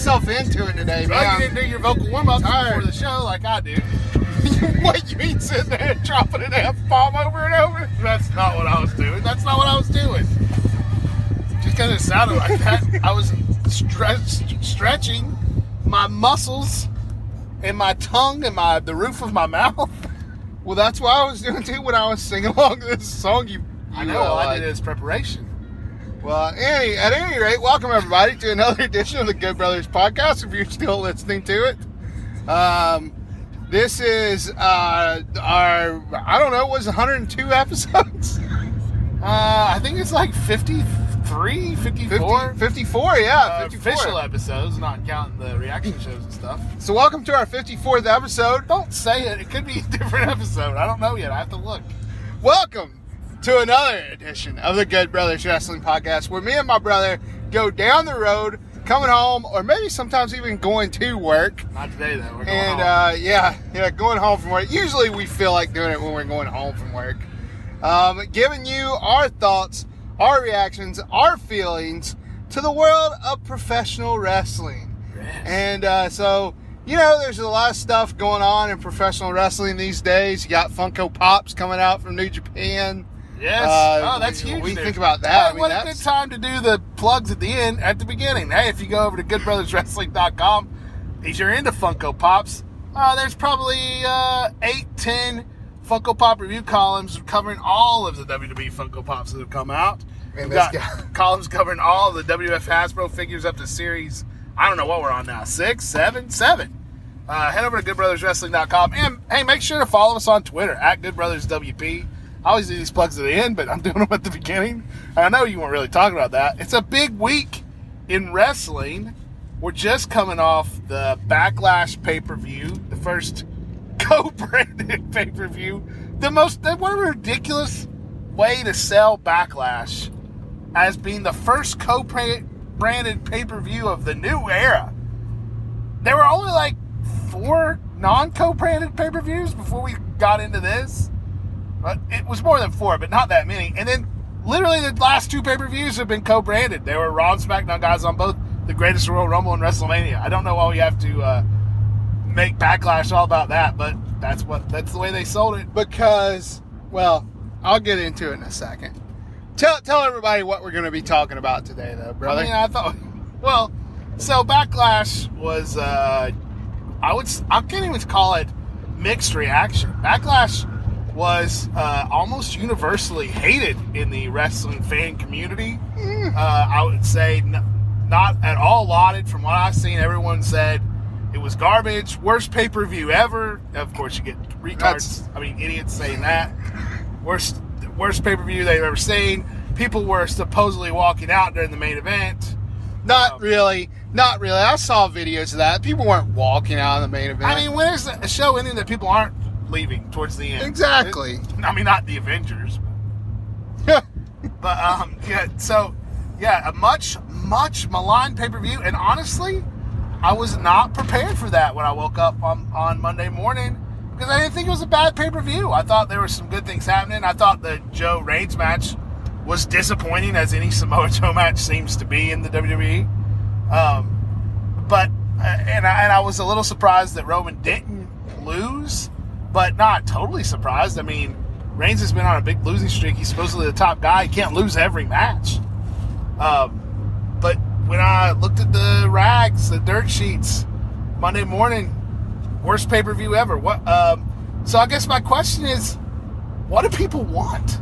myself into it today, Well, you didn't do your vocal warm up before the show like I do. what you mean sitting there and dropping an F bomb over and over? That's not what I was doing. That's not what I was doing. Just because it sounded like that, I was stre- stretching my muscles and my tongue and my the roof of my mouth. Well, that's what I was doing too when I was singing along this song. You, I you, know. uh, I did it as preparation. Well, any, at any rate, welcome everybody to another edition of the Good Brothers podcast. If you're still listening to it, um, this is uh, our I don't know, it was 102 episodes, Uh, I think it's like 53, 54. 50, 54, yeah, uh, 54. official episodes, not counting the reaction shows and stuff. So, welcome to our 54th episode. Don't say it. It could be a different episode. I don't know yet. I have to look. Welcome to another edition of the Good Brothers Wrestling Podcast, where me and my brother go down the road, coming home, or maybe sometimes even going to work. Not today, though. We're going And home. uh, yeah, yeah, going home from work. Usually we feel like doing it when we're going home from work. Um, giving you our thoughts, our reactions, our feelings to the world of professional wrestling. Yes. And uh, so, you know, there's a lot of stuff going on in professional wrestling these days. You got Funko Pops coming out from New Japan. Yes. Uh, oh, that's we- huge. we dude. think about that. Hey, I mean, what a good time to do the plugs at the end, at the beginning. Hey, if you go over to goodbrotherswrestling.com, if you're into Funko Pops, uh, there's probably uh, eight, ten Funko Pop review columns covering all of the WWE Funko Pops that have come out. And We've got guy- columns covering all the WF Hasbro figures up to series. I don't know what we're on now. Six, seven, seven. Uh, head over to goodbrotherswrestling.com and hey, make sure to follow us on Twitter at goodbrotherswp. I always do these plugs at the end, but I'm doing them at the beginning. I know you weren't really talking about that. It's a big week in wrestling. We're just coming off the Backlash pay per view, the first co-branded pay per view. The most, what a ridiculous way to sell Backlash as being the first co-branded pay per view of the new era. There were only like four non co-branded pay per views before we got into this. But it was more than four, but not that many. And then literally the last two pay per views have been co branded. They were Raw and SmackDown guys on both the Greatest Royal Rumble and WrestleMania. I don't know why we have to uh, make Backlash all about that, but that's what that's the way they sold it. because, well, I'll get into it in a second. Tell tell everybody what we're going to be talking about today, though, brother. I mean, I thought, well, so Backlash was, uh, I would, I can't even call it mixed reaction. Backlash was uh, almost universally hated in the wrestling fan community. Uh, I would say n- not at all lauded from what I've seen. Everyone said it was garbage, worst pay per view ever. Of course, you get retards, That's- I mean, idiots saying that. Worst, worst pay per view they've ever seen. People were supposedly walking out during the main event. not um, really, not really. I saw videos of that. People weren't walking out of the main event. I mean, when is a show ending that people aren't leaving towards the end? Exactly. I mean, not the Avengers, but um, yeah. So, yeah, a much, much maligned pay per view, and honestly, I was not prepared for that when I woke up on on Monday morning because I didn't think it was a bad pay per view. I thought there were some good things happening. I thought the Joe Reigns match was disappointing, as any Samoa Joe match seems to be in the WWE. Um, but uh, and I, and I was a little surprised that Roman didn't lose, but not totally surprised. I mean, Reigns has been on a big losing streak. He's supposedly the top guy. He can't lose every match. Um, but when I looked at the rags, the dirt sheets, Monday morning, worst pay per view ever. What? Um, so I guess my question is, what do people want?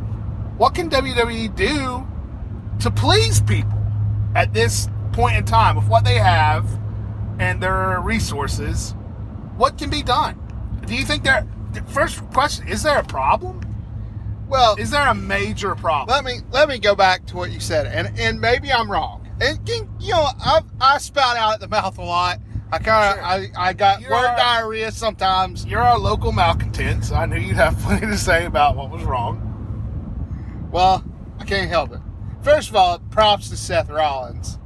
What can WWE do to please people at this point in time with what they have and their resources? What can be done? Do you think there? First question: Is there a problem? well, Is there a major problem? let me let me go back to what you said, and and maybe I'm wrong. And you know, I I spout out at the mouth a lot. I kind of Sure. I, I got You're word diarrhea sometimes. You're our local malcontents. I knew you'd have plenty to say about what was wrong. Well, I can't help it. First of all, props to Seth Rollins.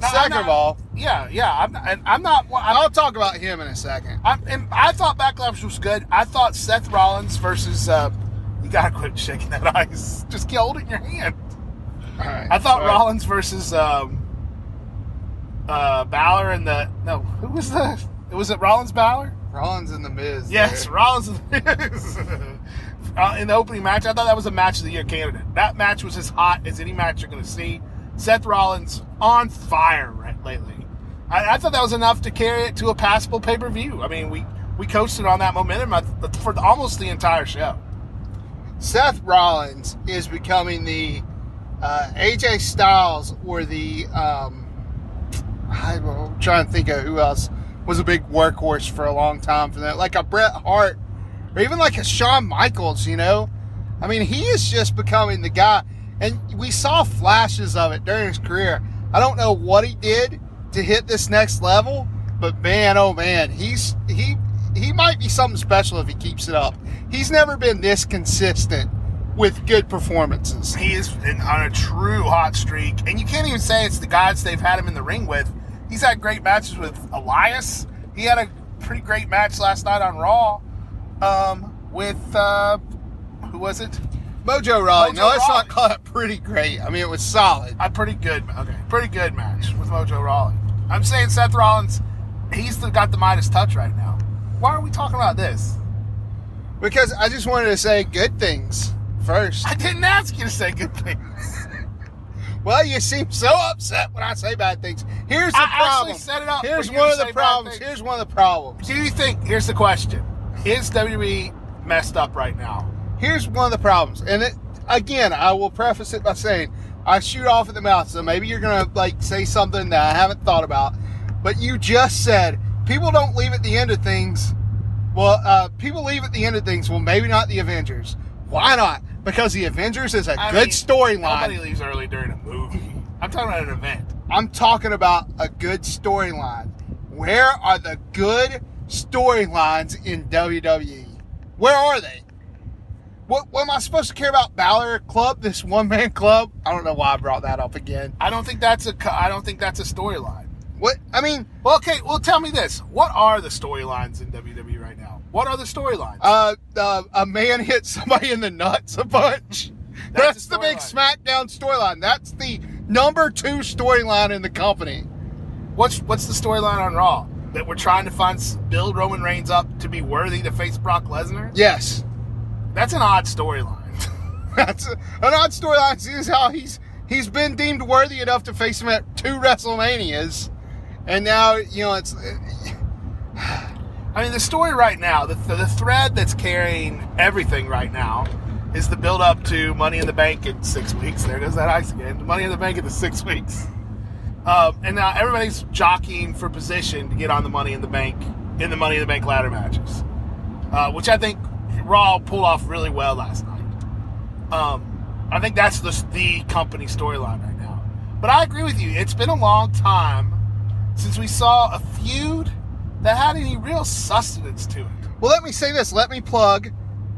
No, Second not- of all, Yeah, yeah. I'm not, and I'm not. I'm, I'll talk about him in a second. I'm, and I thought Backlash was good. I thought Seth Rollins versus. Uh, you gotta quit shaking that ice. Just hold it in your hand. Right. I thought. Rollins versus um, uh, Balor and the no, who was the? Was it Rollins Balor? Rollins and the Miz. Yes, there. Rollins and the Miz. uh, in the opening match. I thought that was a match of the year candidate. That match was as hot as any match you're going to see. Seth Rollins on fire right lately. I, I thought that was enough to carry it to a passable pay per view. I mean, we we coasted on that momentum for almost the entire show. Seth Rollins is becoming the uh, AJ Styles or the um, I'm trying to think of who else was a big workhorse for a long time for that, like a Bret Hart or even like a Shawn Michaels. You know, I mean, he is just becoming the guy, and we saw flashes of it during his career. I don't know what he did to hit this next level, but man, oh man, he's he he might be something special if he keeps it up. He's never been this consistent with good performances. He is on a true hot streak, and you can't even say it's the guys they've had him in the ring with. He's had great matches with Elias. He had a pretty great match last night on Raw um, with uh, who was it? Mojo Rawley. Mojo no, let's not call it pretty great. I mean, it was solid. A pretty good, okay, pretty good match with Mojo Rawley. I'm saying Seth Rollins, he's got the Midas touch right now. Why are we talking about this? Because I just wanted to say good things first. I didn't ask you to say good things. well, you seem so upset when I say bad things. Here's the I problem. set it up. Here's one of the problems. Here's one of the problems. Do you think? Here's the question: Is WWE messed up right now? Here's one of the problems, and it, again, I will preface it by saying I shoot off at the mouth, so maybe you're gonna like say something that I haven't thought about. But you just said people don't leave at the end of things. Well, uh, people leave at the end of things. Well, maybe not the Avengers. Why not? Because the Avengers is a I good storyline. Nobody leaves early during a movie. I'm talking about an event. I'm talking about a good storyline. Where are the good storylines in WWE? Where are they? What, what am I supposed to care about? Balor Club, this one man club? I don't know why I brought that up again. I don't think that's a. I don't think that's a storyline. What I mean? Well, okay. Well, tell me this: What are the storylines in WWE right now? What are the storylines? Uh, uh, a man hit somebody in the nuts a bunch. That's, That's the big SmackDown storyline. That's the number two storyline in the company. What's What's the storyline on Raw? That we're trying to find build Roman Reigns up to be worthy to face Brock Lesnar. Yes, that's an odd storyline. That's a, an odd storyline. Is how he's he's been deemed worthy enough to face him at two WrestleManias and now you know it's. I mean, the story right now, the, the thread that's carrying everything right now, is the build up to Money in the Bank in six weeks. There goes that ice again. Money in the Bank in the six weeks. Um, and now everybody's jockeying for position to get on the Money in the Bank in the Money in the Bank ladder matches, uh, which I think Raw pulled off really well last night. Um, I think that's the, the company storyline right now. But I agree with you. It's been a long time since we saw a feud that had any real sustenance to it. Well, let me say this. Let me plug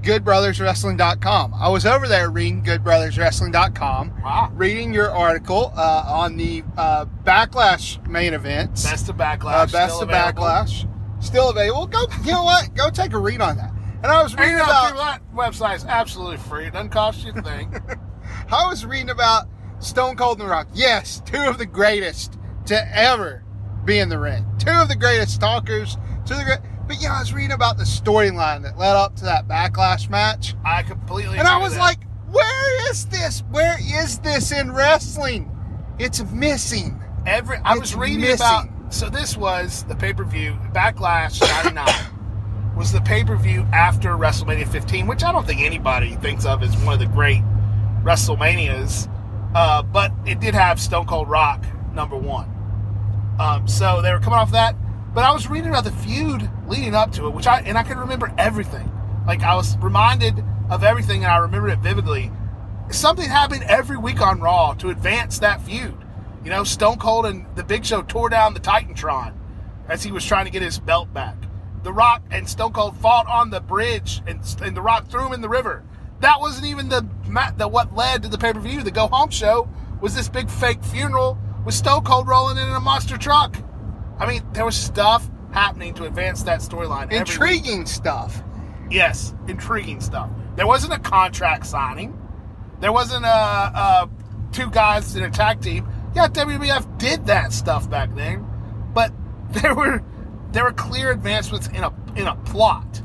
goodbrotherswrestling.com. I was over there reading goodbrotherswrestling.com, wow. reading your article uh, on the uh, Backlash main events. Best of Backlash. Uh, best of available. Backlash. Still available. Go, you know what? Go take a read on that. And I was reading about that website is absolutely free. It doesn't cost you a thing. I was reading about Stone Cold and Rock. Yes, two of the greatest to ever be in the ring. Two of the greatest stalkers. Two of the great. But yeah, I was reading about the storyline that led up to that backlash match. I completely. And I was like, where is this? Where is this in wrestling? It's missing. Every I it's was reading missing. about. So this was the pay per view Backlash '99 was the pay per view after WrestleMania 15, which I don't think anybody thinks of as one of the great WrestleManias. Uh, but it did have Stone Cold Rock number one. Um, so they were coming off that. But I was reading about the feud leading up to it, which I and I can remember everything. Like I was reminded of everything, and I remember it vividly. Something happened every week on Raw to advance that feud. You know, Stone Cold and the Big Show tore down the Titantron as he was trying to get his belt back. The Rock and Stone Cold fought on the bridge, and, and The Rock threw him in the river. That wasn't even the, the what led to the pay per view. The go home show was this big fake funeral with Stone Cold rolling in, in a monster truck. I mean, there was stuff happening to advance that storyline. Intriguing stuff. Yes, intriguing stuff. There wasn't a contract signing. There wasn't a, a two guys in a tag team. Yeah, WWF did that stuff back then, but there were there were clear advancements in a in a plot.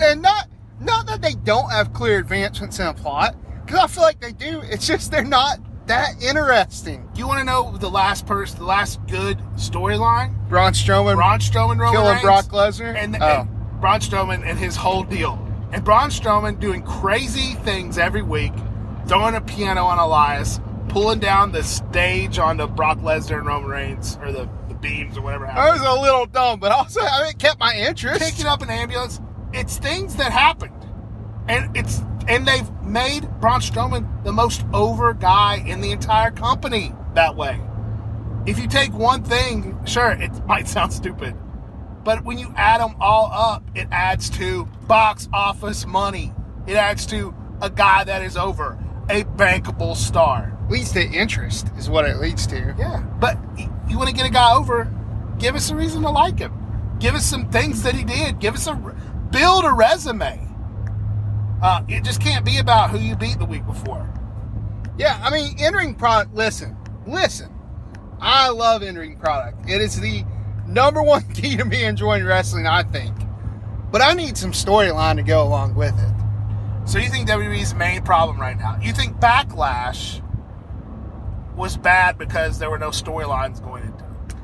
and not not that they don't have clear advancements in a plot, because I feel like they do. It's just they're not that interesting. You want to know the last person, the last good storyline? Braun Strowman Braun Strowman, Roman killing Reigns, Brock Lesnar. and, oh. and Braun Strowman and his whole deal, and Braun Strowman doing crazy things every week, throwing a piano on Elias, pulling down the stage onto Brock Lesnar and Roman Reigns, or the, the beams or whatever. happened. was a little dumb, but also I mean, it kept my interest. picking up an ambulance. It's things that happened, and it's and they've made Braun Strowman the most over guy in the entire company that way. If you take one thing, sure, it might sound stupid, but when you add them all up, it adds to box office money. It adds to a guy that is over, a bankable star. Leads to interest, is what it leads to. Yeah, but you want to get a guy over, give us a reason to like him. Give us some things that he did. Give us a build a resume. Uh, it just can't be about who you beat the week before. Yeah, I mean, entering product. Listen, listen. I love entering product. It is the number one key to me enjoying wrestling, I think. But I need some storyline to go along with it. So you think WWE's main problem right now? You think Backlash was bad because there were no storylines going into it?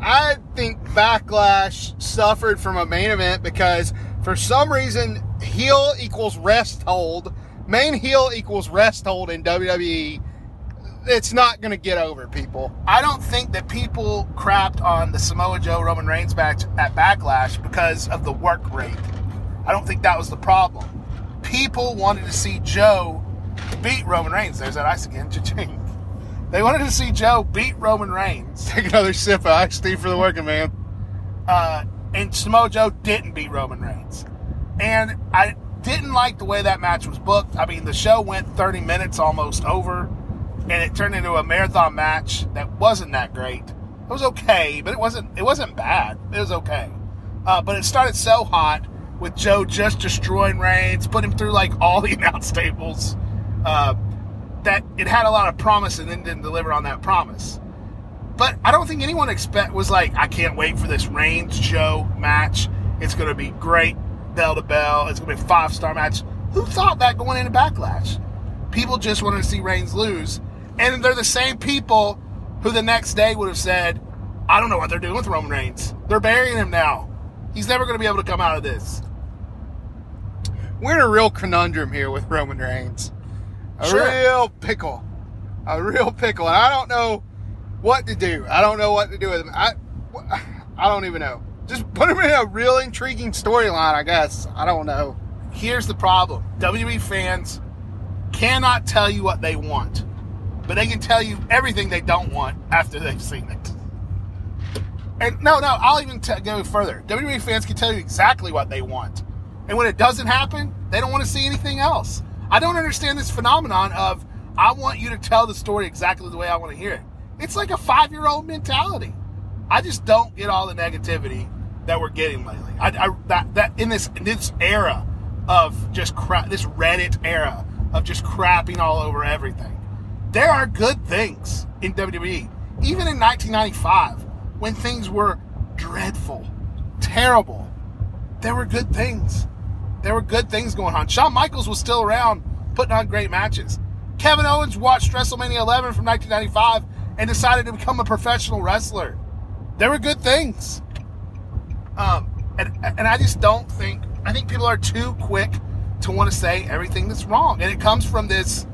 I think Backlash suffered from a main event because for some reason heel equals rest hold, main heel equals rest hold in WWE. It's not going to get over people. I don't think that people crapped on the Samoa Joe Roman Reigns match at Backlash because of the work rate. I don't think that was the problem. People wanted to see Joe beat Roman Reigns. There's that ice again. Cha-ching. They wanted to see Joe beat Roman Reigns. Take another sip of iced tea for the working man. Uh, and Samoa Joe didn't beat Roman Reigns. And I didn't like the way that match was booked. I mean, the show went 30 minutes almost over, and it turned into a marathon match that wasn't that great. It was okay, but it wasn't it wasn't bad. It was okay. Uh, but it started so hot with Joe just destroying Reigns, put him through like all the announce tables, uh, that it had a lot of promise and then didn't deliver on that promise. But I don't think anyone expect was like, I can't wait for this Reigns Joe match. It's going to be great, bell to bell. It's going to be a five star match. Who thought that going into Backlash? People just wanted to see Reigns lose, and they're the same people who the next day would have said, I don't know what they're doing with Roman Reigns. They're burying him now. He's never going to be able to come out of this. We're in a real conundrum here with Roman Reigns. A Sure. real pickle. A real pickle. And I don't know what to do. I don't know what to do with him. I, I don't even know. Just put him in a real intriguing storyline, I guess. I don't know. Here's the problem WWE fans cannot tell you what they want, but they can tell you everything they don't want after they've seen it. And no, no, I'll even t- go further. WWE fans can tell you exactly what they want. And when it doesn't happen, they don't want to see anything else. I don't understand this phenomenon of I want you to tell the story exactly the way I want to hear it. It's like a five year old mentality. I just don't get all the negativity that we're getting lately. I, I that that in this in this era of just crap, this Reddit era of just crapping all over everything. There are good things in WWE. Even in 1995, when things were dreadful, terrible, there were good things. There were good things going on. Shawn Michaels was still around, putting on great matches. Kevin Owens watched WrestleMania 11 from 1995 and decided to become a professional wrestler. There were good things. Um, and, and I just don't think, I think people are too quick to want to say everything that's wrong. And it comes from this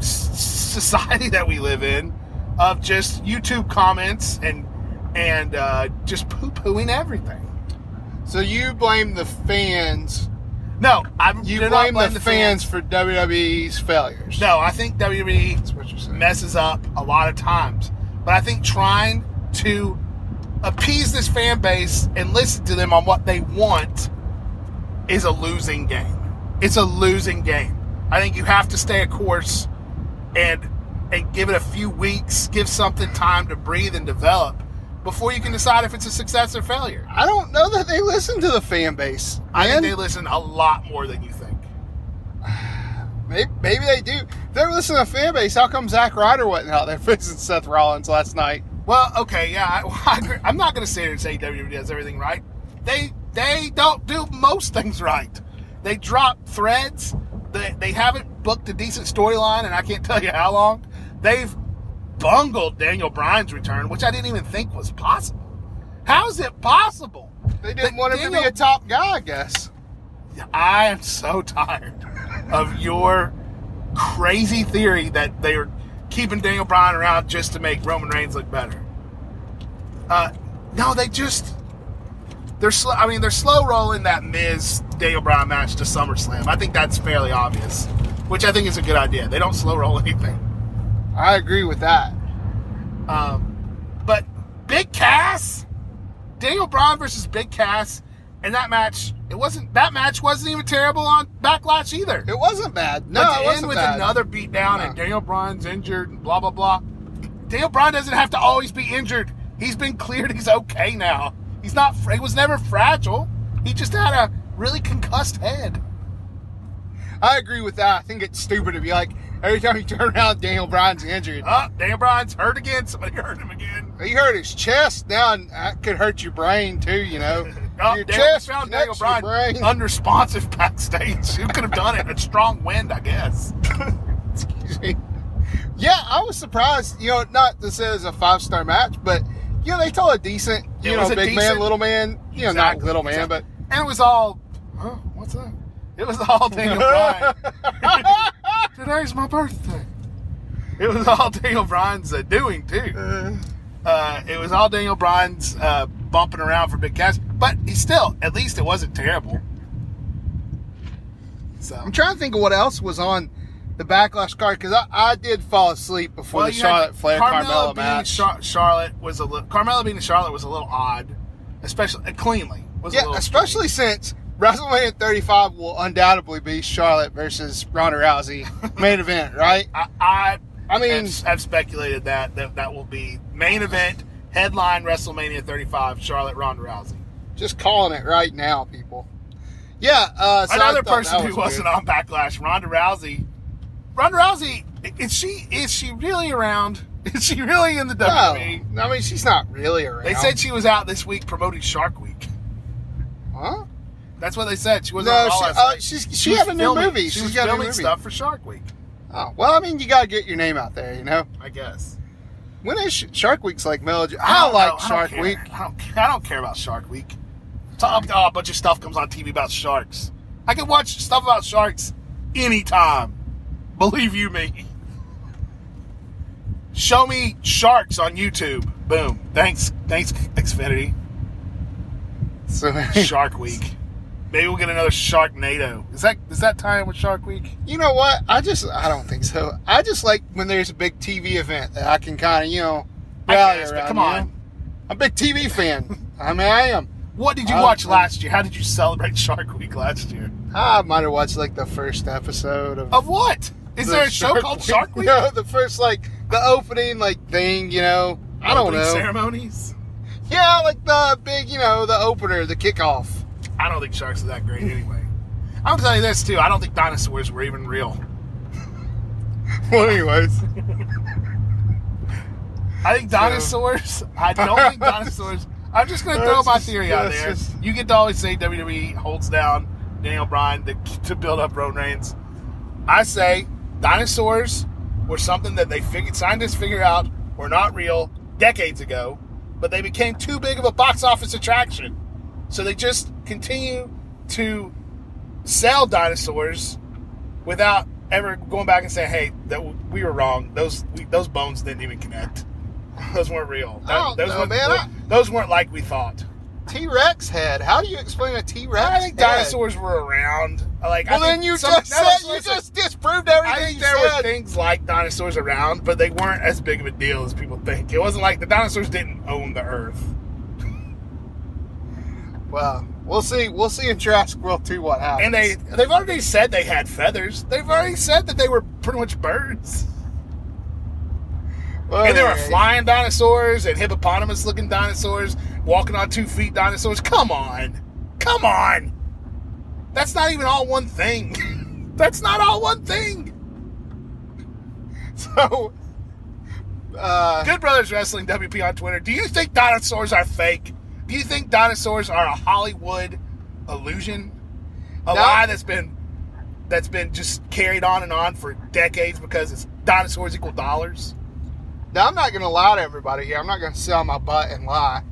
society that we live in of just YouTube comments and, and uh, just poo pooing everything. So you blame the fans. No, I'm You blame, the, fans, for WWE's failures. No, I think WWE That's what you're saying. messes up a lot of times. But I think trying to appease this fan base and listen to them on what they want is a losing game. It's a losing game. I think you have to stay a course and and give it a few weeks, give something time to breathe and develop before you can decide if it's a success or failure. I don't know that they listen to the fan base. I think they listen a lot more than you think. Maybe, maybe they do. If they're listening to fan base, how come Zack Ryder wasn't out there fixing Seth Rollins last night? Well, okay, yeah, I. I'm not going to sit here and say WWE does everything right. They they don't do most things right. They drop threads. They, they haven't booked a decent storyline, and I can't tell you how long. They've bungled Daniel Bryan's return, which I didn't even think was possible. How is it possible? They didn't want him to be a top guy, I guess. I am so tired of your crazy theory that they are keeping Daniel Bryan around just to make Roman Reigns look better. Uh, no, they just they're slow. I mean, they're slow rolling that Miz Daniel Bryan match to SummerSlam. I think that's fairly obvious, which I think is a good idea. They don't slow roll anything. I agree with that. Um, but Big Cass, Daniel Bryan versus Big Cass, and that match, it wasn't that match wasn't even terrible on Backlash either. It wasn't bad. No, but it to wasn't end with bad. another beatdown No. and Daniel Bryan's injured and blah blah blah. Daniel Bryan doesn't have to always be injured. He's been cleared. He's okay now. He's not. He was never fragile. He just had a really concussed head. I agree with that. I think it's stupid to be like every time you turn around, Daniel Bryan's injured. Oh, Daniel Bryan's hurt again. Somebody hurt him again. He hurt his chest now, that could hurt your brain too. You know, Oh, your Daniel, chest found Daniel Bryan brain. unresponsive backstage. Who could have done it? A strong wind, I guess. Excuse me. Yeah, I was surprised. You know, not to say it was a five star match, but you know they told a decent, you It know, big man, little man. You know, Exactly, not little man, exactly. but And it was all. Huh? What's that? It was all Daniel Bryan. Today's my birthday. It was all Daniel Bryan's uh, doing too. Uh, Uh, it was all Daniel Bryan's uh, bumping around for Big Cass, but he still, at least it wasn't terrible. So I'm trying to think of what else was on the backlash card because I, I did fall asleep before the Charlotte Flair Carmella beating match. Char- Charlotte was a little. Carmella beating Charlotte was a little odd, especially uh, cleanly. Was a yeah, little especially since WrestleMania 35 will undoubtedly be Charlotte versus Ronda Rousey main event, right? I, I, I mean- have, have speculated that, that that will be main event headline WrestleMania 35 Charlotte Ronda Rousey. Just calling it right now, people. Yeah, uh, so Another person that who was wasn't weird. on Backlash, Ronda Rousey. Ronda Rousey, is she is she really around? Is she really in the WWE? No, I mean she's not really around. They said she was out this week promoting Shark Week. That's what they said. She was No, she, uh, she's, she, was had a new filming- movie. She She's was got a new filming movie. stuff for Shark Week. Oh, well, I mean, you gotta get your name out there, you know. I guess. When is Sh- Shark Week's like Melody? I know. like I Shark. Week. I don't, care. I don't care about Shark Week. Talk, oh, a bunch of stuff comes on TV about sharks. I can watch stuff about sharks anytime. Believe you me. Show me sharks on YouTube. Boom. Thanks, thanks, Xfinity. So, Shark Week. Maybe we'll get another Sharknado. Is that is that time with Shark Week? you know what? I just I don't think so. I just like when there's a big TV event that I can kind of you know rally guess, around. come you on. know? I'm a big TV fan. I mean, I am. What did you I- watch last year? How did you celebrate Shark Week last year? I might have watched like the first episode of. Of what? Is the there a show called Shark Week? No, the first like the opening like thing. You know, I don't Opening know. Ceremonies? Yeah, like the big, you know, the opener, the kickoff. I don't think sharks are that great anyway. I'm gonna tell you this too. I don't think dinosaurs were even real. Well, anyways, I think dinosaurs. I don't think dinosaurs. I'm just gonna throw That's my just- theory out there. just- You get to always say WWE holds down Daniel Bryan to, to build up Roman Reigns. I say dinosaurs were something that they figured scientists figured out were not real decades ago, but they became too big of a box office attraction. So they just continue to sell dinosaurs without ever going back and saying, "Hey, that we were wrong. Those we, those bones didn't even connect. Those weren't real. I don't oh, those, know, weren't, man. I- those weren't like we thought." T Rex head. How do you explain a T Rex? I think dinosaurs were around. Like, Well, I then you some- just said you just disproved everything I think there were things like dinosaurs around, but they weren't as big of a deal as people think. It wasn't like the dinosaurs didn't own the Earth. Well, we'll see. We'll see in Jurassic World 2 what happens. And they they've already said they had feathers. They've already said that they were pretty much birds. Well, And there were flying dinosaurs and hippopotamus looking dinosaurs, walking on two feet dinosaurs. Come on. Come on. That's not even all one thing. That's not all one thing. So, uh, Good Brothers Wrestling WP on Twitter. Do you think dinosaurs are fake? Do you think dinosaurs are a Hollywood illusion? A No. lie that's been that's been just carried on and on for decades because it's dinosaurs equal dollars? now I'm not going to lie to everybody here. I'm not going to sell my butt and lie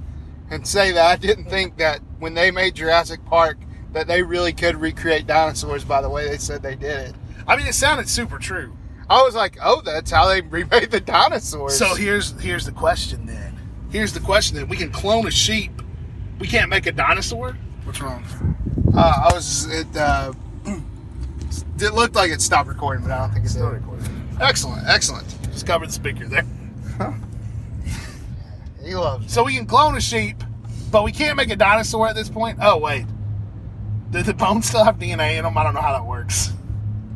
and say that I didn't think that when they made Jurassic Park that they really could recreate dinosaurs by the way they said they did it. I mean, it sounded super true. I was like, oh, that's how they remade the dinosaurs. So here's here's the question then. Here's the question then. We can clone a sheep. We can't make a dinosaur. What's wrong? uh, I was it. Uh, it looked like it stopped recording, but I don't think it's Still recording. Excellent, excellent. Just cover the speaker there. He loves. So we can clone a sheep, but we can't make a dinosaur at this point. Oh wait, do the bones still have DNA in them? I don't know how that works.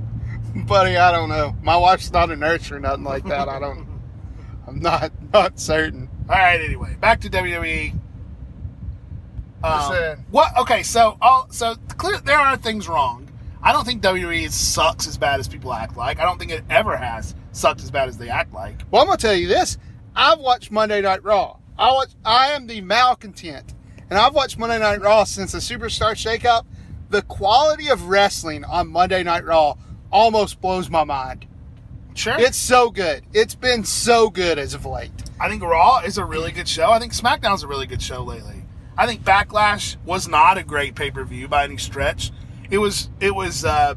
buddy. I don't know. My wife's not a nurse or nothing like that. I don't. I'm not not certain. All right. Anyway, back to WWE. Um, what? Okay. So, all so clear. There are things wrong. I don't think WWE sucks as bad as people act like. I don't think it ever has sucked as bad as they act like. Well, I'm gonna tell you this. I've watched Monday Night Raw. I watch. I am the malcontent, and I've watched Monday Night Raw since the Superstar Shakeup. The quality of wrestling on Monday Night Raw almost blows my mind. Sure. It's so good. It's been so good as of late. I think Raw is a really good show. I think SmackDown's a really good show lately. I think Backlash was not a great pay per view by any stretch. It was it was uh,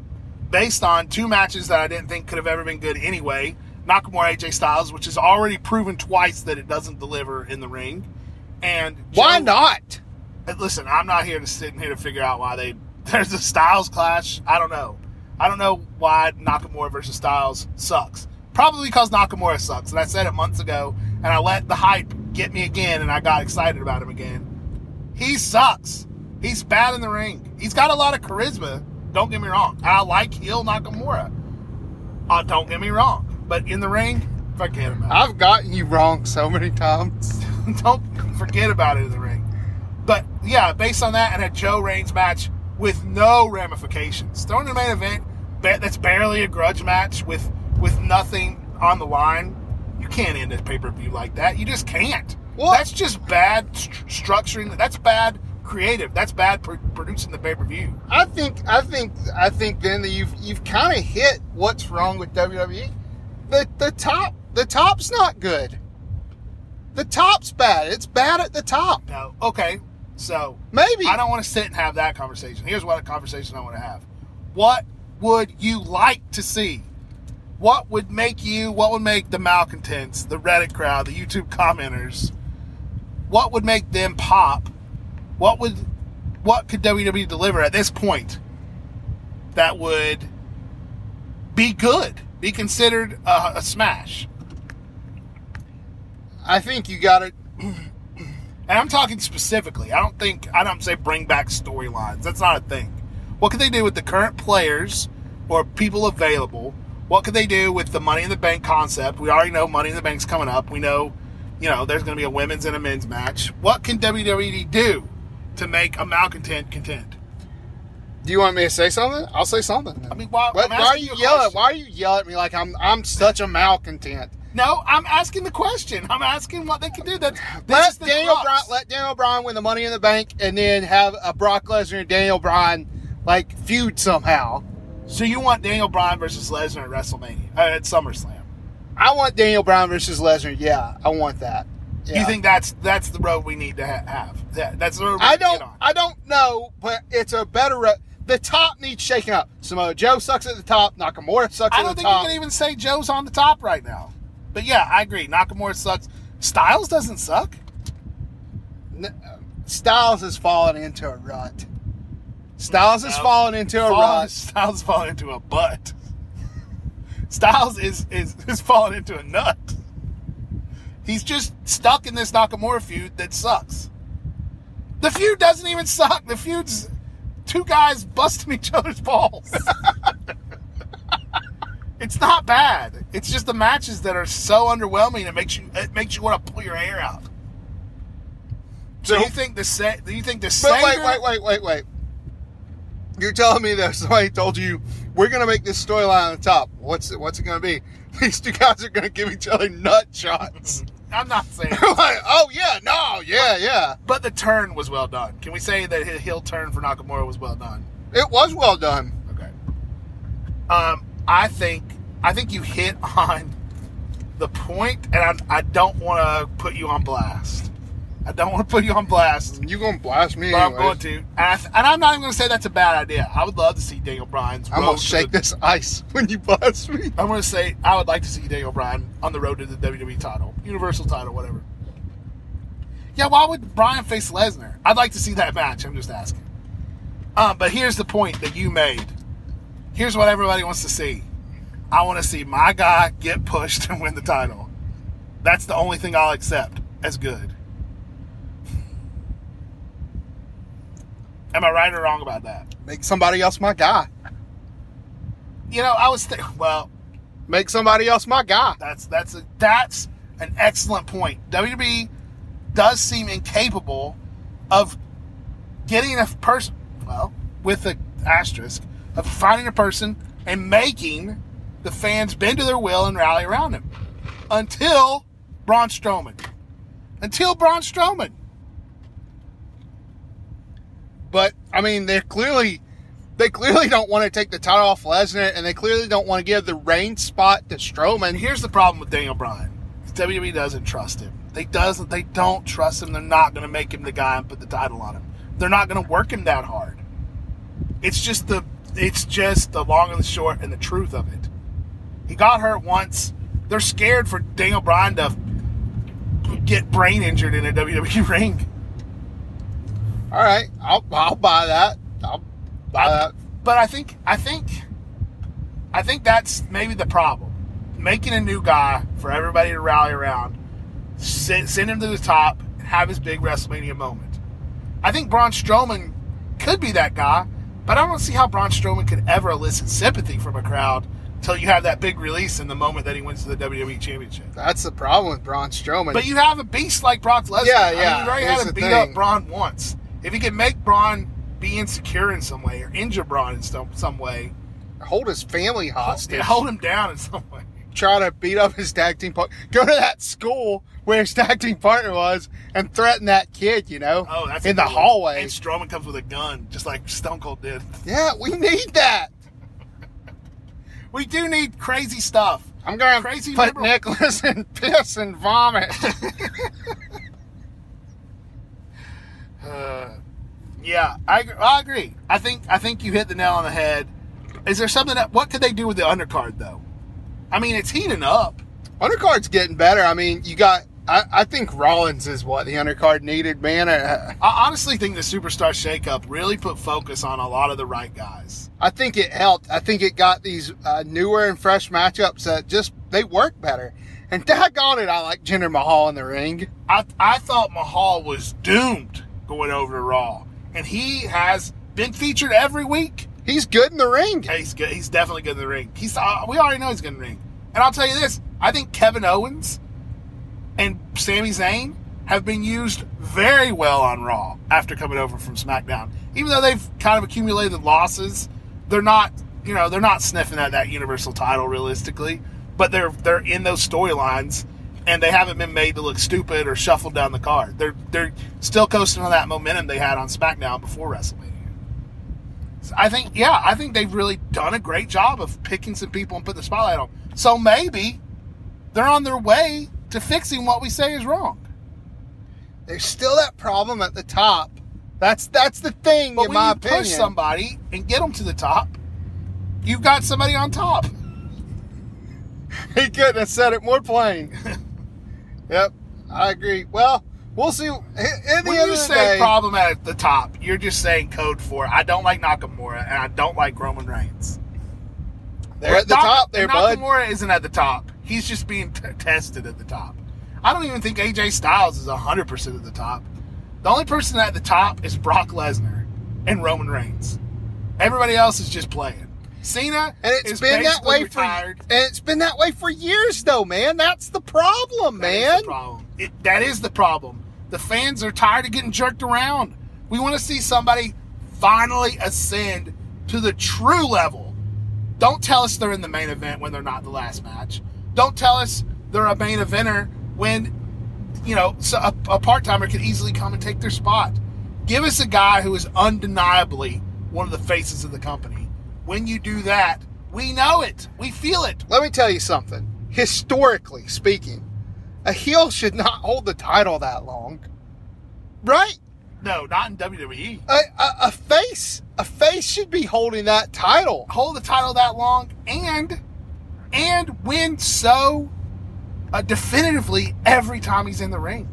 based on two matches that I didn't think could have ever been good anyway. Nakamura AJ Styles, which has already proven twice that it doesn't deliver in the ring. And Why Joe- not? Listen, I'm not here to sit here to figure out why they there's a Styles clash. I don't know. I don't know why Nakamura versus Styles sucks. Probably because Nakamura sucks, and I said it months ago, and I let the hype get me again, and I got excited about him again. He sucks. He's bad in the ring. He's got a lot of charisma. Don't get me wrong. I like Hill Nakamura. Uh, don't get me wrong. But in the ring, forget about it. I've gotten you wrong so many times. don't forget about it in the ring. But yeah, based on that and a Joe Reigns match with no ramifications, thrown in the main event, that's barely a grudge match with with nothing on the line. You can't end a pay per view like that. You just can't. Well- that's just bad st- structuring. That's bad creative. That's bad pro- producing the pay per view. I think I think I think then that you've you've kind of hit what's wrong with WWE. The the top the top's not good. The top's bad. It's bad at the top. No, okay. So Maybe I don't want to sit and have that conversation. Here's what a conversation I want to have. What would you like to see? What would make you, what would make the malcontents, the Reddit crowd, the YouTube commenters, what would make them pop? What would, what could WWE deliver at this point that would be good, be considered a, a smash? I think you got it. And I'm talking specifically. I don't think I don't say bring back storylines. That's not a thing. What could they do with the current players or people available? What could they do with the Money in the Bank concept? We already know Money in the Bank's coming up. We know, you know, there's going to be a women's and a men's match. What can WWE do to make a malcontent content? Do you want me to say something? I'll say something. I mean, why, why are you yelling? Why are you yelling at me like I'm I'm such a malcontent? No, I'm asking the question. I'm asking what they can do. That Let Daniel. Bryan let Daniel Bryan win the Money in the Bank, and then have a Brock Lesnar and Daniel Bryan like feud somehow. So you want Daniel Bryan versus Lesnar at WrestleMania uh, at SummerSlam? I want Daniel Brown versus Lesnar. Yeah, I want that. Yeah. you think that's that's the road we need to ha- have? That, that's the road we I don't. get on. I don't know, but it's a better. Re- the top needs shaking up. Samoa Joe sucks at the top. Nakamura sucks I don't think you can even say Joe's on the top right now. But yeah, I agree. Nakamura sucks. Styles doesn't suck. N- Styles has fallen into a rut. Styles has fallen into a Fallen- rut. Styles falling into a butt. Styles is is is falling into a nut. He's just stuck in this Nakamura feud that sucks. The feud doesn't even suck. The feud's two guys busting each other's balls. it's not bad. It's just the matches that are so underwhelming. It makes you it makes you want to pull your hair out. So So- you think the set? Do you think the But wait, wait, wait, wait, wait. You're telling me that somebody told you we're gonna make this storyline on the top. What's it? What's it gonna be? These two guys are gonna give each other nut shots. I'm not saying, like, oh yeah, no, yeah, yeah. but the turn was well done. Can we say that his heel turn for Nakamura was well done? It was well done. Okay. Um, I think I think you hit on the point, and I, I don't want to put you on blast. I don't want to put you on blast, You gonna blast me? but I'm going to. And, I, and I'm not even going to say that's a bad idea. I would love to see Daniel Bryan's. I'm gonna to shake the- this ice when you blast me. I'm going to say I would like to see Daniel Bryan on the road to the WWE title, Universal title, whatever. Yeah, why would Bryan face Lesnar? I'd like to see that match. I'm just asking. Um, but here's the point that you made. Here's what everybody wants to see. I want to see my guy get pushed and win the title. That's the only thing I'll accept as good. Am I right or wrong about that? Make somebody else my guy. You know, I was th- well. Make somebody else my guy. That's that's a, that's an excellent point. WWE does seem incapable of getting a person, well, with an asterisk, of finding a person and making the fans bend to their will and rally around him. Until Braun Strowman. Until Braun Strowman. But I mean, they're clearly they clearly don't want to take the title off Lesnar, and they clearly don't want to give the reign spot to Strowman. here's the problem with Daniel Bryan. WWE doesn't trust him. They doesn't they don't trust him. They're not gonna make him the guy and put the title on him. They're not gonna work him that hard. It's just the it's just the long and the short and the truth of it. He got hurt once. They're scared for Daniel Bryan to get brain injured in a WWE ring. All right, I'll I'll buy that. I'll buy that. But I think I think I think that's maybe the problem. Making a new guy for everybody to rally around, send, send him to the top, and have his big WrestleMania moment. I think Braun Strowman could be that guy, but I don't see how Braun Strowman could ever elicit sympathy from a crowd until you have that big release in the moment that he wins the WWE Championship. That's the problem with Braun Strowman. But you have a beast like Brock Lesnar. Yeah, I mean, yeah, you've already here's had to beat thing. up Braun once. If you can make Braun be insecure in some way or injure Braun in some, some way, hold his family hostage. yeah, hold him down in some way. Try to beat up his tag team partner. Go to that school where his tag team partner was and threaten that kid. You know, Oh, that's in the one. hallway. And Strowman comes with a gun, just like Stone Cold did. Yeah, we need that. We do need crazy stuff. I'm gonna Crazy put liberal- Nicholas in piss and vomit. Uh, yeah, I, I agree. I think I think you hit the nail on the head. Is there something that what could they do with the undercard though? I mean, it's heating up. undercard's getting better. I mean, you got. I, I think Rollins is what the undercard needed, man. Uh, I honestly think the superstar shakeup really put focus on a lot of the right guys. I think it helped. I think it got these uh, newer and fresh matchups that just they work better. And daggone it, I like Jinder Mahal in the ring. I I thought Mahal was doomed going over to Raw, and he has been featured every week. He's good in the ring. Yeah, He's good. He's definitely good in the ring. He's uh, we already know he's good in the ring. And I'll tell you this: I think Kevin Owens and Sami Zayn have been used very well on Raw after coming over from SmackDown. Even though they've kind of accumulated losses, they're not you know they're not sniffing at that Universal title realistically. But they're they're in those storylines. And they haven't been made to look stupid or shuffled down the card. They're they're still coasting on that momentum they had on SmackDown before WrestleMania. So I think, yeah, I think they've really done a great job of picking some people and putting the spotlight on. So maybe they're on their way to fixing what we say is wrong. There's still that problem at the top. That's that's the thing, But in when my you opinion. push somebody and get them to the top, you've got somebody on top. He couldn't have said it more plain. yep, I agree. Well, we'll see. In the When end you say day, problem at the top, you're just saying code for. I don't like Nakamura and I don't like Roman Reigns. they're at the Nak- top there, bud. Nakamura isn't at the top. He's just being t- tested at the top. I don't even think AJ Styles is 100% at the top. The only person at the top is Brock Lesnar and Roman Reigns. Everybody else is just playing. Cena And it's is been that way retired. for and it's been that way for years, though, man. That's the problem, That man. the problem. It, that is the problem. The fans are tired of getting jerked around. We want to see somebody finally ascend to the true level Don't tell us they're in the main event when they're not the last match. Don't tell us they're a main eventer when, you know, a, a part timer could easily come and take their spot. Give us a guy who is undeniably one of the faces of the company. When you do that, we know it. We feel it. Let me tell you something. Historically speaking, a heel should not hold the title that long. Right? No, not in WWE. A, a, a face, a face should be holding that title. Hold the title that long and and win so uh, definitively every time he's in the ring.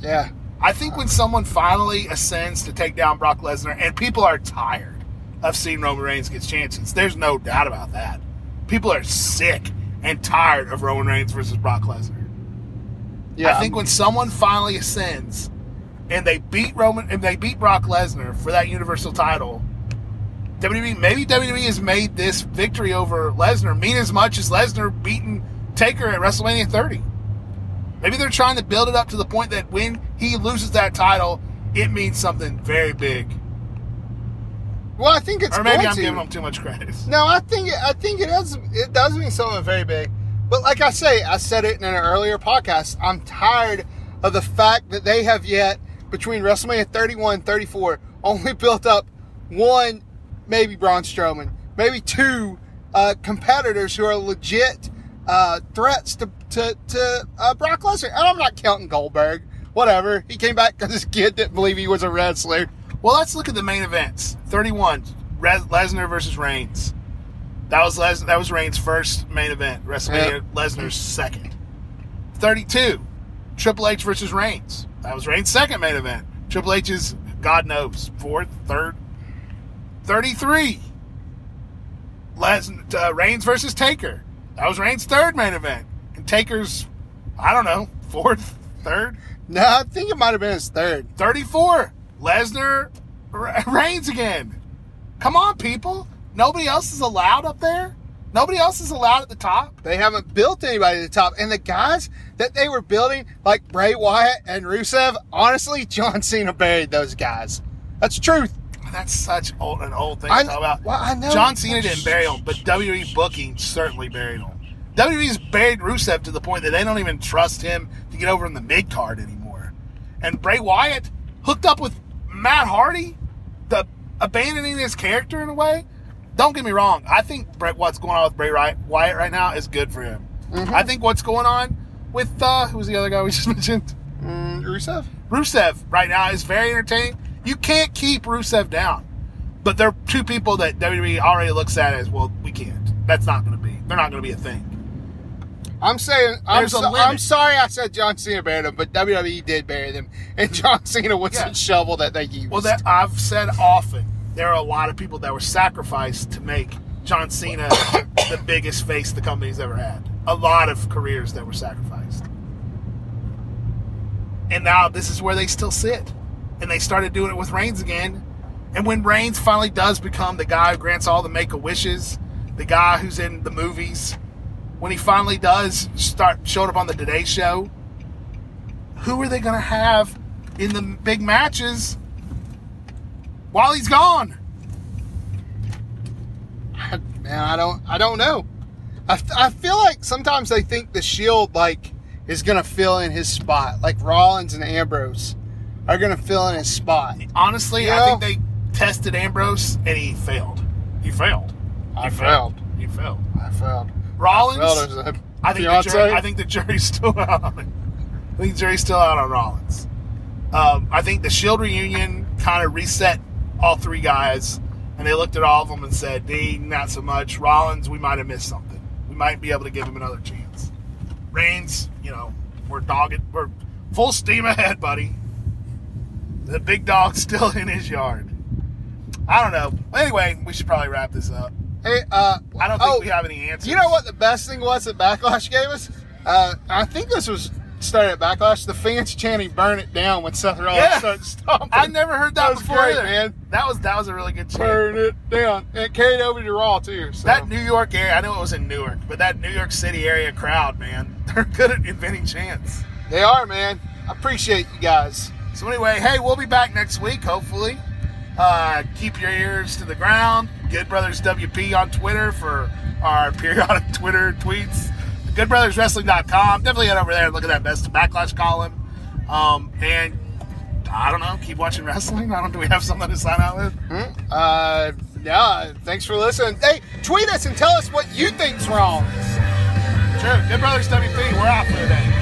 Yeah. I think when someone finally ascends to take down Brock Lesnar, and people are tired of seeing Roman Reigns get chances, there's no doubt about that. People are sick and tired of Roman Reigns versus Brock Lesnar. Yeah. I think when someone finally ascends and they beat Roman and they beat Brock Lesnar for that Universal title, WWE maybe WWE has made this victory over Lesnar mean as much as Lesnar beating Taker at WrestleMania 30. Maybe they're trying to build it up to the point that when he loses that title, it means something very big. well, I think it's Or maybe I'm to. giving him too much credit. No, I think it, I think it does it does mean something very big. But like I say, I said it in an earlier podcast. I'm tired of the fact that they have yet between WrestleMania 31 and 34 only built up one, maybe Braun Strowman, maybe two uh, competitors who are legit uh, threats to to, to uh, Brock Lesnar. And I'm not counting Goldberg. Whatever. He came back because his kid didn't believe he was a wrestler. Well, let's look at the main events. 31, Re- Lesnar versus Reigns. That was Les- that was Reigns' first main event. WrestleMania, Yep. Lesnar's second. 32, Triple H versus Reigns. That was Reigns' second main event. Triple H's, God knows, fourth, third. 33, Les- uh, Reigns versus Taker. That was Reigns' third main event. And Taker's, I don't know, fourth, third. No, I think it might have been his third. 34. Lesnar Re- Reigns again. Come on, people. Nobody else is allowed up there. Nobody else is allowed at the top. They haven't built anybody at the top. And the guys that they were building, like Bray Wyatt and Rusev, honestly, John Cena buried those guys. That's truth. That's such old, an old thing I- to talk about. well, I know. John Cena didn't bury him, but WWE booking certainly buried him. WWE's buried Rusev to the point that they don't even trust him to get over in the mid card anymore. And Bray Wyatt hooked up with Matt Hardy, the abandoning his character in a way. Don't get me wrong. I think Brett, what's going on with Bray Wyatt right now is good for him. Mm-hmm. I think what's going on with uh, who's the other guy we just mentioned? Mm, Rusev? Rusev right now is very entertaining. You can't keep Rusev down. But there are two people that WWE already looks at as, well, we can't. That's not going to be. They're not going to be a thing. I'm saying, I'm, so. I'm sorry I said John Cena buried them, but WWE did bury them. And John Cena was Yeah. the shovel that they used. Well, that I've said often, there are a lot of people that were sacrificed to make John Cena the biggest face the company's ever had. A lot of careers that were sacrificed. And now this is where they still sit. And they started doing it with Reigns again. And when Reigns finally does become the guy who grants all the make a wishes, the guy who's in the movies, when he finally does start showing up on the Today Show, who are they going to have in the big matches while he's gone? Man, I don't, I don't know. I, I feel like sometimes they think the Shield like is gonna fill in his spot, like Rollins and Ambrose are gonna fill in his spot. Honestly, You I think they tested Ambrose and he failed. He failed. I He failed. He failed. I failed. Rollins. I think the jury, I think the jury's still out on it. I think the jury's still out on Rollins. Um, I think the Shield reunion kind of reset all three guys, and they looked at all of them and said, "Dean, not so much. Rollins, we might have missed something. We might be able to give him another chance. Reigns, you know, we're dogged. We're full steam ahead, buddy. The big dog's still in his yard. I don't know. Anyway, we should probably wrap this up. Hey, uh, I don't think oh, we have any answers. You know what the best thing was that Backlash gave us? Uh, I think this was started at Backlash. The fans chanting "Burn it down" when Seth Rollins Yeah. started stomping. I never heard that, That before great, either. man. That was that was a really good chant. Burn it down, and it carried over to Raw too. So. That New York area, I know it was in Newark, but that New York City area crowd, man, they're good at inventing chants. they are, man. I appreciate you guys. So anyway, hey, we'll be back next week, hopefully. Uh, keep your ears to the ground. Good Brothers WP on Twitter for our periodic Twitter tweets. GoodBrothersWrestling.com. Definitely head over there and look at that best backlash column. Um, and I don't know, keep watching wrestling. I don't. Do we have something to sign out with? Uh, yeah, thanks for listening. Hey, tweet us and tell us what you think's wrong. Sure. Good Brothers WP. We're out for today.